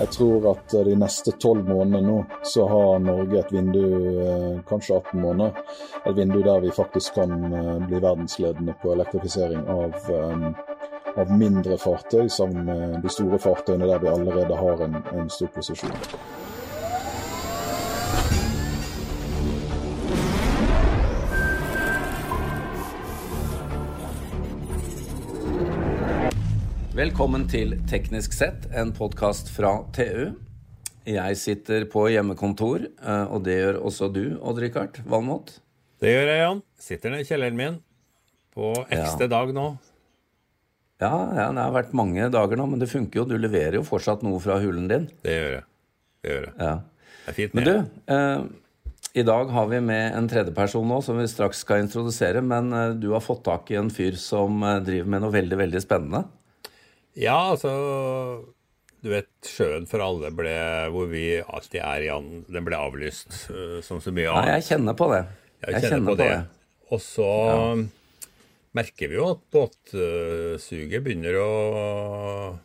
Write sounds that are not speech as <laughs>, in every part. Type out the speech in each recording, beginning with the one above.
Jeg tror at de neste tolv månedene nå, så har Norge et vindu, eh, kanskje 18 måneder, et vindu der vi faktisk kan eh, bli verdensledende på elektrifisering av, eh, av mindre fartøy sammen med de store fartøyene der vi allerede har en, en stor posisjon. Velkommen til Teknisk sett, en podkast fra TU. Jeg sitter på hjemmekontor, eh, og det gjør også du, Odd-Rikard Valmot. Det gjør jeg, Jan. Sitter nede i kjelleren min på ekste Ja. dag nå. Ja, ja, det har vært mange dager nå, men det funker jo. Du leverer jo fortsatt noe fra hulen din. Det gjør jeg. Det gjør jeg. Ja. Det er fint Men du, eh, i dag har vi med en tredjeperson nå som vi straks skal introdusere. Men eh, du har fått tak i en fyr som eh, driver med noe veldig, veldig spennende. Ja, altså Du vet, Sjøen for alle ble Hvor vi alltid er, Jan, den ble avlyst øh, som så mye annet. Nei, jeg kjenner på det. Jeg kjenner på det. Og så merker vi jo at båtsuget begynner å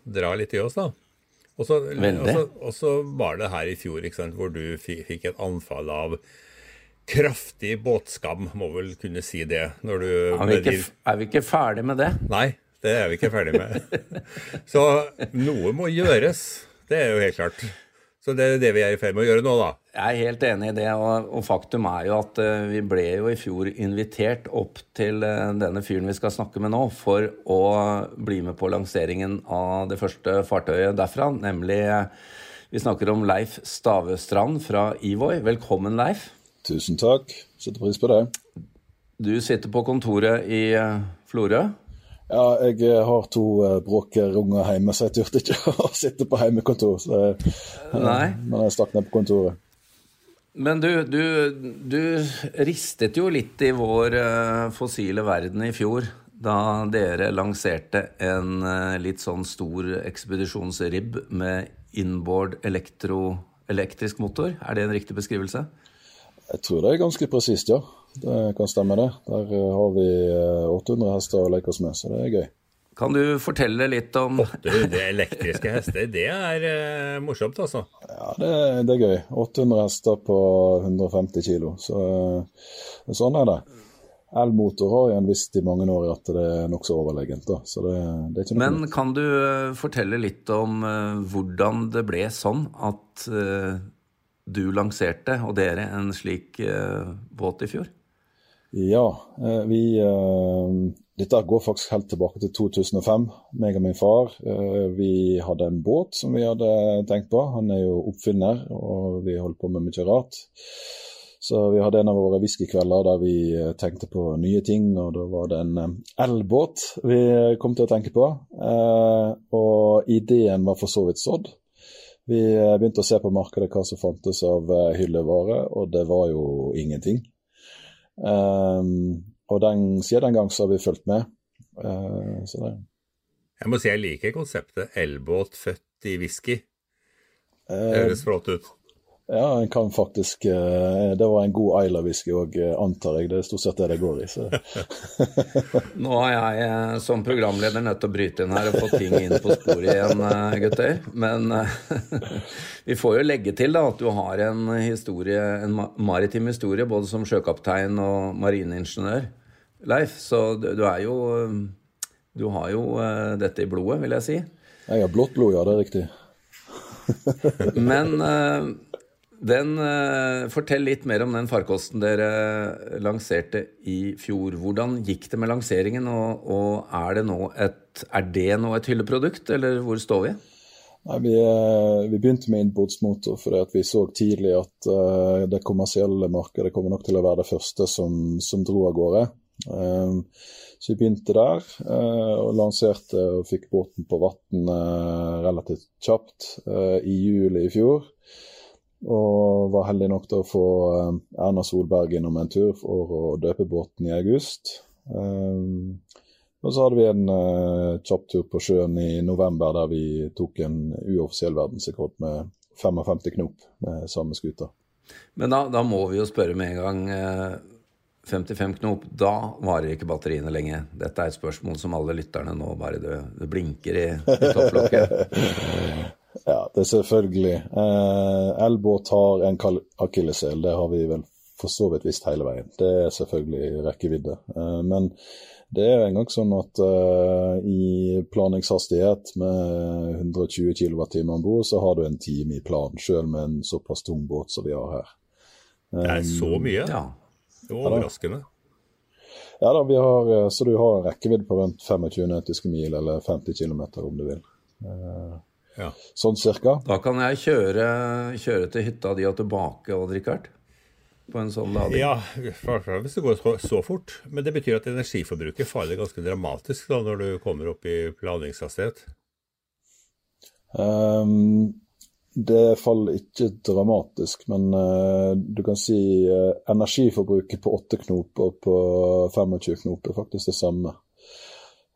dra litt i oss, da. Og så, og, så, var det her i fjor ikke sant, hvor du fikk et anfall av kraftig båtskam, må vel kunne si det. når du... Er vi, ikke, er vi ikke ferdig med det? Nei, det er vi ikke ferdig med. Så noe må gjøres. Det er jo helt klart. Så det er det vi er i ferd med å gjøre nå, da. Jeg er helt enig i det, og, og faktum er jo at eh, vi ble jo i fjor invitert opp til eh, denne fyren vi skal snakke med nå, for å bli med på lanseringen av det første fartøyet derfra, nemlig eh, vi snakker om Leif Stavestrand fra Ivoi. Velkommen, Leif. Tusen takk. Setter pris på det. Du sitter på kontoret i Florø. Ja, jeg eh, har to uh, bråkerunger hjemme, så jeg turte ikke <laughs> å sitte på hjemmekontor. Så, jeg- Nei. Men jeg stakk ned på kontoret. Men du, du, du ristet jo litt i vår fossile verden i fjor da dere lanserte en litt sånn stor ekspedisjonsribb med inboard elektro, elektrisk motor. Er det en riktig beskrivelse? Jeg tror det er ganske presist, ja. Det kan stemme, det. Der eh, har vi eh, 800 hester å leke oss med, så det er gøy. Kan du fortelle litt om Du, det elektriske hester, det er uh, morsomt, altså. Ja, det, det er gøy. 800 hester på 150 kilo. Så uh, sånn er det. Elmotor har igjen en visst i mange år at det er nokså overlegent, da. Så det, det er ikke noe Men kan du eh, fortelle litt om eh, hvordan det ble sånn at eh, du lanserte, og dere, en slik eh, båt i fjor? Ja, eh, vi eh, Dette går faktisk helt tilbake til 2005. Meg og min far eh, vi hadde en båt som vi hadde tenkt på. Han er jo oppfinner, og vi holdt på med mye rart. Så vi hadde en av våre whiskykvelder der vi tenkte på nye ting, og da var det en elbåt vi kom til å tenke på. Og ideen var for så vidt sådd. Vi begynte å se på markedet hva som fantes av hyllevare, og det var jo ingenting. Um, og den, siden den gang så har vi fulgt med. Uh, Jeg må si jeg liker konseptet elbåt født i whisky. Det uh, høres flott ut. Ja, en kan faktisk uh, Det var en god Isla-whisky òg, antar jeg. Det er stort sett det det går i. Så. <laughs> Nå har jeg eh, som programleder nødt til å bryte inn her og få ting inn på sporet igjen, eh, gutter. Men eh, <laughs> vi får jo legge til da at du har en historie, en maritim historie, både som sjøkaptein og marineingeniør, Leif. Så du, er jo eh, Du har jo eh, dette i blodet, vil jeg si. Jeg har blått blod, ja, det er riktig. Men eh, den, eh, fortell litt mer om den farkosten dere lanserte i fjor. Hvordan gikk det med lanseringen, og, og er, det et, er det nå et hylleprodukt, eller hvor står vi? Nei, vi, eh, vi begynte med innbordsmotor fordi vi så tidlig at uh, det kommersielle markedet kommer nok til å være det første som, som dro av gårde. Um, så vi begynte der uh, og lanserte og fikk båten på vann uh, relativt kjapt eh, i juli i fjor. Og var heldig nok til å få eh, Erna Solberg innom en tur for å døpe båten i august. Eh, og så hadde vi en uh, kjapp tur på sjøen i november der vi tok en uoffisiell verdensrekord med 55 knop med samme skuta. Men da, da må vi jo spørre med en gang. eh, 55 knop, da varer ikke batteriene lenge. Dette er et spørsmål som alle lytterne nå bare det, det blinker i, i <laughs> topplokket. <laughs> Ja, det er selvfølgelig. Eh, Elbåt har en akilleshæl, det har vi vel for så vidt visst hele veien. Det er selvfølgelig rekkevidde. Eh, men det er en gang sånn at eh, i planingshastighet med 120 kWt om bord, så har du en time i plan, sjøl med en såpass tung båt som vi har her. det er så um, mye? Ja. Det var overraskende. Ja da, vi har, eh, så du har en rekkevidde på rundt 25 nautiske mil, eller 50 km om du vil. Uh, ja. Sånn cirka. Da kan jeg kjøre, kjøre til hytta di og tilbake, Odd Rikard? på en sånn lading? Ja, hvis det går så, så, fort. Men det betyr at energiforbruket faller ganske dramatisk da, når du kommer opp i ladingshastighet? Um, det faller ikke dramatisk, men uh, du kan si uh, energiforbruket på 8 knop og på 25 knop er faktisk det samme.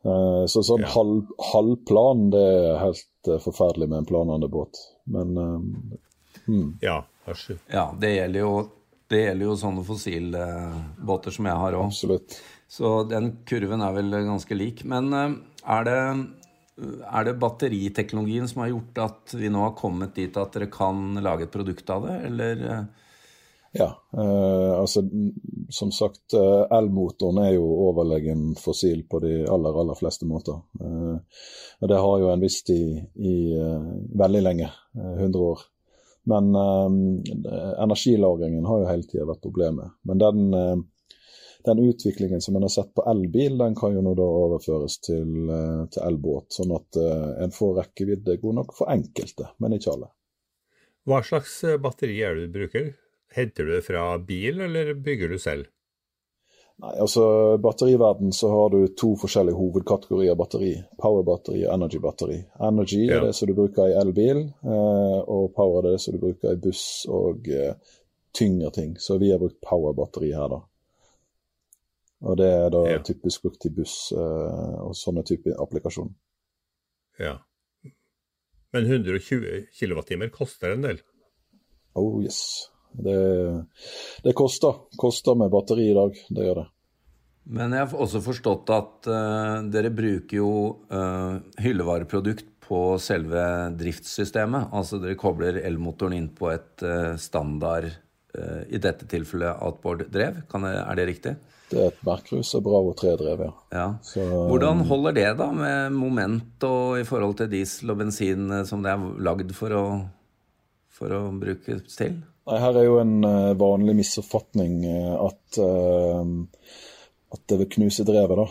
Uh, så sånn ja. halv, halvplan, det er helt forferdelig med en planende båt. Men hmm. Ja, ja, det gjelder jo det gjelder jo sånne fossilbåter som jeg har òg. Absolutt. Så den kurven er vel ganske lik. Men eh, er det, er det batteriteknologien som har gjort at vi nå har kommet dit at dere kan lage et produkt av det, eller? Ja, eh, altså som sagt, eh, elmotoren er jo overlegen fossil på de aller, aller fleste måter. Eh, og det har jo en visst i, i eh, veldig lenge, 100 år. Men eh, energilagringen har jo hele tida vært problemet. Men den, eh, den, utviklingen som en har sett på elbil, den kan jo nå da overføres til, eh, til elbåt. Sånn at eh, en får rekkevidde god nok for enkelte, men ikke alle. Hva slags eh, batteri er det du bruker? Henter du det fra bil, eller bygger du selv? Nei, altså batteriverden så har du to forskjellige hovedkategorier batteri. Power-batteri og energy-batteri. Energy ja. er det som du bruker i elbil, eh, og power er det som du bruker i buss og eh, tyngre ting. Så vi har brukt power-batteri her, da. Og det er da ja. typisk brukt i buss eh, og sånne typer applikasjoner. Ja. Men 120 kWt koster en del? Oh yes. Det, det koster. Koster med batteri i dag, det gjør det. Men jeg har også forstått at uh, dere bruker jo uh, hyllevareprodukt på selve driftssystemet. Altså dere kobler elmotoren inn på et uh, standard, i dette tilfellet outboard-drev. Er det riktig? Det er et Merkrus og Bravo 3-drev, ja. ja. Så, Hvordan holder det da med moment og i forhold til diesel og bensin som det er lagd for å, for å brukes til? Nei, Her er jo en uh, vanlig misoppfatning uh, at, uh, at det vil knuse drevet. da.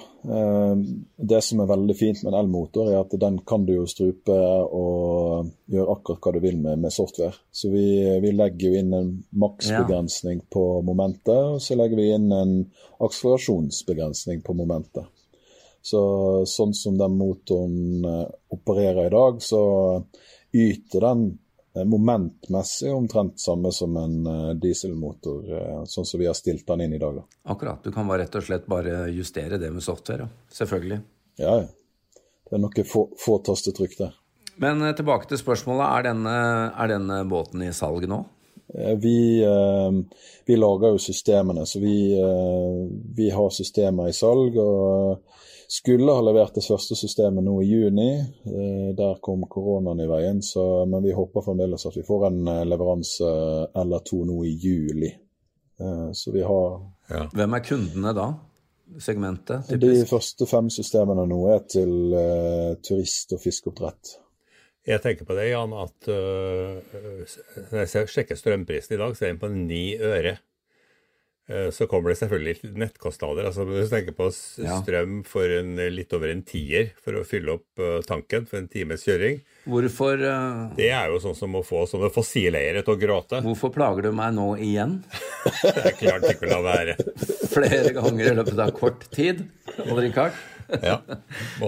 det som er veldig fint med en elmotor, er at den kan du jo strupe og gjøre akkurat hva du vil med, med software. Så vi, vi, legger jo inn en maksbegrensning på momentet, og så legger vi inn en akselerasjonsbegrensning på momentet. Så sånn som den motoren opererer i dag, så yter den Eh, momentmessig omtrent samme som en eh, dieselmotor, eh, sånn som vi har stilt den inn i dag. Da. Akkurat. Du kan bare rett og slett bare justere det med software. Selvfølgelig. Ja, ja. Det er noen få, få tastetrykk der. Men tilbake til spørsmålet. Er denne, er denne båten i salg nå? Vi, vi, lager jo systemene, så vi, vi har systemer i salg. og skulle ha levert det første systemet nå i juni. Eh, der kom koronaen i veien, så, men vi håper fremdeles at vi får en eh, leveranse eller to nå i juli. Eh, så vi har ja. Hvem er kundene da? Segmentet? Typisk? De første fem systemene nå er til uh, turist- og fiskeoppdrett. Jeg tenker på det, Jan, at uh, når jeg sjekker strømprisen i dag, så er den på ni øre. Eh, så kommer det selvfølgelig nettkostnader. altså Hvis du tenker på strøm for en, litt over en tier for å fylle opp eh, tanken for en times kjøring Hvorfor uh, Det er jo sånn som å få sånne fossileiere til å gråte. Hvorfor plager du meg nå igjen? <laughs> det er klart ikke å la være. Flere ganger i løpet av kort tid, Odd Rikard. ja,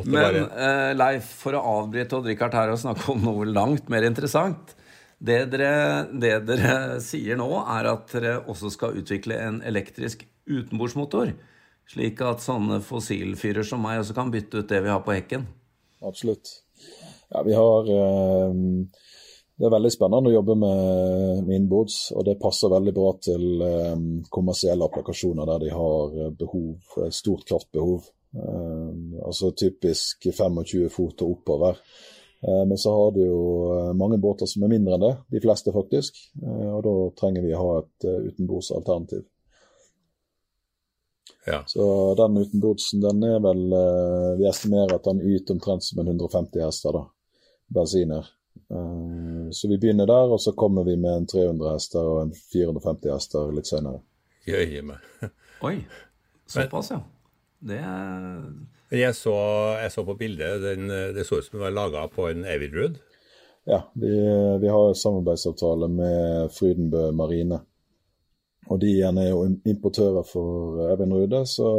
Men uh, Leif, for å avbryte Odd Rikard her og snakke om noe langt mer interessant det dere, det dere, sier nå, er at dere også skal utvikle en elektrisk utenbordsmotor. Slik at sånne fossilfyrer som meg også kan bytte ut det vi har på hekken. Absolutt. Ja, vi har eh, Det er veldig spennende å jobbe med, med og det passer veldig bra til eh, kommersielle applikasjoner der de har behov, stort kraftbehov. Eh, altså typisk 25 fot og oppover. Men så har du jo mange båter som er mindre enn det, de fleste faktisk. Og da trenger vi å ha et utenbords alternativ. Ja. Så den utenbordsen, den er vel Vi estimerer at den yter omtrent som en 150 hester, da. Bensiner. Så vi begynner der, og så kommer vi med en 300 hester og en 450 hester litt senere. Jøye meg. Oi. Såpass, ja. Det er jeg så, jeg så på bildet, den, det så ut som det var laga på en Evidrud? Ja, vi, vi har samarbeidsavtale med Frydenbø marine. Og de igjen er jo importører for Evinrude, så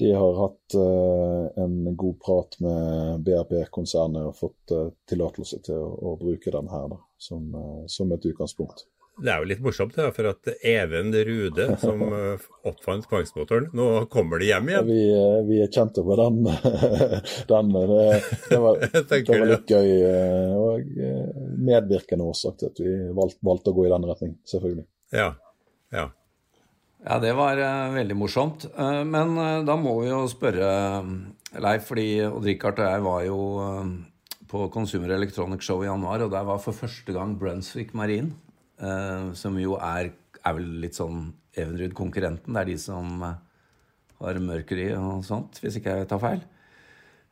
de har hatt uh, en god prat med BRP-konsernet og fått uh, tillatelse til å, å, bruke den her da, som, uh, som et utgangspunkt. Det er jo litt morsomt, da, for at Even Rude, som <laughs> eh, oppfant tvangsmotoren, nå kommer de hjem igjen. Vi, eh, vi er kjente på den. <laughs> den det, <laughs> det, var, det, var, litt gøy eh, og medvirkende årsak til at vi valgte, valgte, å gå i den retning, selvfølgelig. Ja, ja. Ja, det var veldig morsomt. Men da må vi jo spørre Leif, fordi Odd Rikard og jeg var jo på Consumer Electronic Show i januar, og der var for første gang Brunswick Marine som jo er, er, vel litt sånn Evenrud-konkurrenten. Det er de som uh, har Mercury og sånt, hvis ikke jeg tar feil.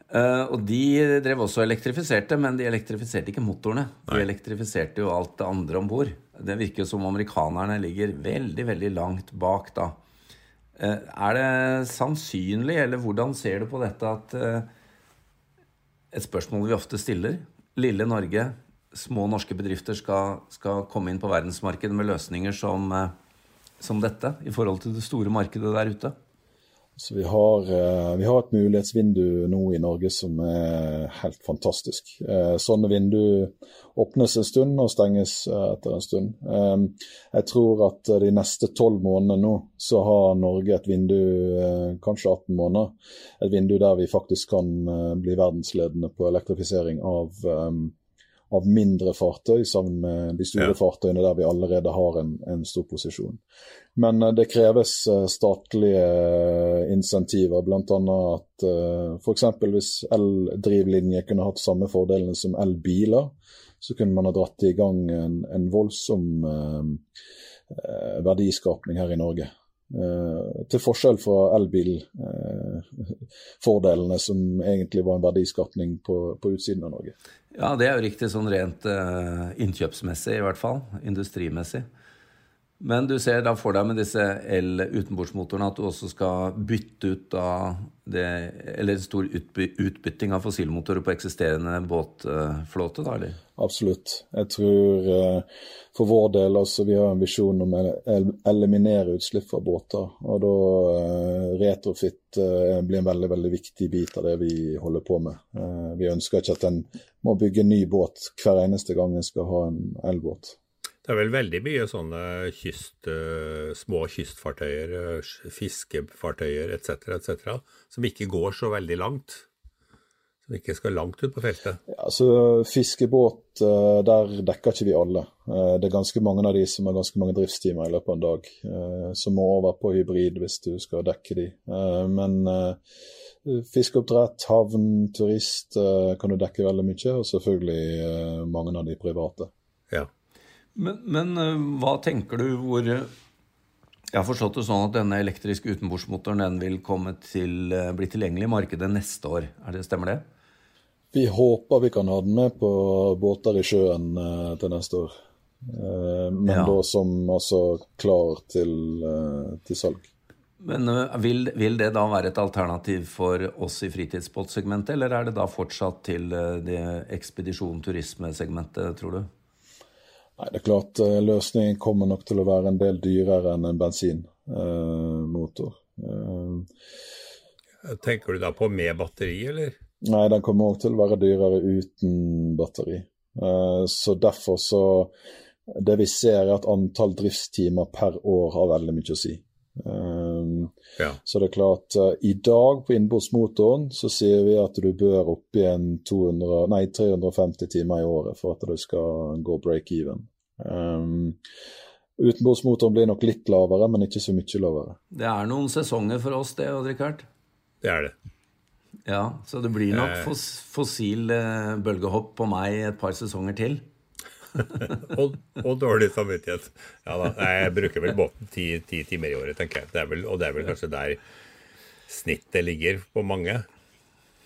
Uh, og de drev også og elektrifiserte, men de elektrifiserte ikke motorene. De elektrifiserte jo alt det andre om bord. Det virker jo som amerikanerne ligger veldig, veldig langt bak da. er det sannsynlig, eller hvordan ser du på dette at Et spørsmål vi ofte stiller. Lille Norge små norske bedrifter skal, skal, komme inn på verdensmarkedet med løsninger som, eh, som, dette, i forhold til det store markedet der ute? Så vi har, eh, vi har, et mulighetsvindu nå i Norge som er helt fantastisk. Eh, sånne vindu åpnes en stund og stenges etter en stund. Jeg tror at de neste tolv månedene nå så har Norge et vindu, kanskje 18 måneder, et vindu der vi faktisk kan bli verdensledende på elektrifisering av av mindre fartøy sammen med de store ja. fartøyene der vi allerede har en, en stor posisjon. Men uh, det kreves uh, statlige uh, insentiver, bl.a. at uh, f.eks. hvis eldrivlinjer kunne hatt samme fordelene som elbiler, så kunne man ha dratt i gang en, en voldsom verdiskapning her i Norge. Uh, til forskjell fra elbilfordelene, uh, som egentlig var en verdiskapning på, på, utsiden av Norge. Ja, det er jo riktig sånn rent uh, innkjøpsmessig, i hvert fall. Industrimessig. Men du ser da for deg med disse el-utenbordsmotorene at du også skal bytte ut da det Eller stor utby, utbytting av fossilmotorer på eksisterende båtflåte, da, eller? Absolutt. Jeg tror uh, for vår del altså vi har en visjon om å eliminere utslipp fra båter. Og da uh, retrofit uh, blir en veldig, veldig viktig bit av det vi holder på med. vi ønsker ikke at en må bygge en ny båt hver eneste gang en skal ha en elbåt. Det er vel veldig mye sånne kyst, uh, små kystfartøyer, uh, fiskefartøyer etc., etc., som ikke går så veldig langt. Som ikke skal langt ut på feltet. Ja, altså Fiskebåt, uh, der dekker ikke vi alle. det er ganske mange av de som har ganske mange driftstimer i løpet av en dag, som må over på hybrid hvis du skal dekke de. men fiskeoppdrett, havn, turist kan du dekke veldig mye, og selvfølgelig mange av de private. Ja. Men, men, eh, hva tenker du hvor Jeg har forstått det sånn at denne elektriske utenbordsmotoren den vil til, eh, bli tilgjengelig i markedet neste år. Det, stemmer det? Vi håper vi kan ha den med på båter i sjøen til neste år. Men ja. da som altså klar til, til salg. Men vil, vil, det da være et alternativ for oss i fritidsbåtsegmentet, eller er det da fortsatt til det ekspedisjon-turismesegmentet, tror du? Nei, det er klart eh, Løsningen kommer nok til å være en del dyrere enn en bensinmotor. Eh, Tenker du da på med batteri, eller? Nei, den kommer òg til å være dyrere uten batteri. Eh, så derfor så Det vi ser, er at antall driftstimer per år har veldig mye å si. Ja. Så det er klart, i dag på innbordsmotoren så sier vi at du bør opp igjen 200, nei, 350 timer i året for at du skal gå break-even. Um, Utenbordsmotoren blir nok litt lavere, men ikke så mye lavere. Det er noen sesonger for oss, det, Odd Rikard? Det er det. Ja, så det blir nok fossil bølgehopp på meg et par sesonger til. <laughs> og, og, dårlig samvittighet. Ja da. Jeg bruker vel båten ti, ti timer i året, tenker jeg. Det vel, og det er vel kanskje der snittet ligger på mange.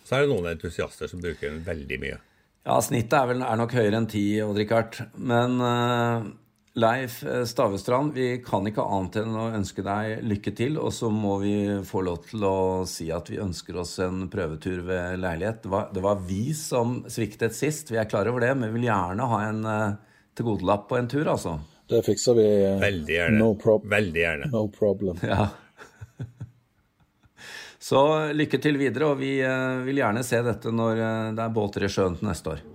Så er det noen entusiaster som bruker den veldig mye. Ja, snittet er, vel, er nok høyere enn ti, Odd Rikard. Men uh, Leif eh, Stavestrand, vi kan ikke annet enn å ønske deg lykke til. Og så må vi få lov til å si at vi ønsker oss en prøvetur ved leilighet. Det var, det var vi som sviktet sist, vi er klar over det, men vi vil gjerne ha en uh, tilgodelapp på en tur, altså. Det fikser vi. Uh, Veldig gjerne. No Veldig gjerne. No problem. Ja. <laughs> Så lykke til videre, og vi vil gjerne se dette når det er båter i sjøen til neste år.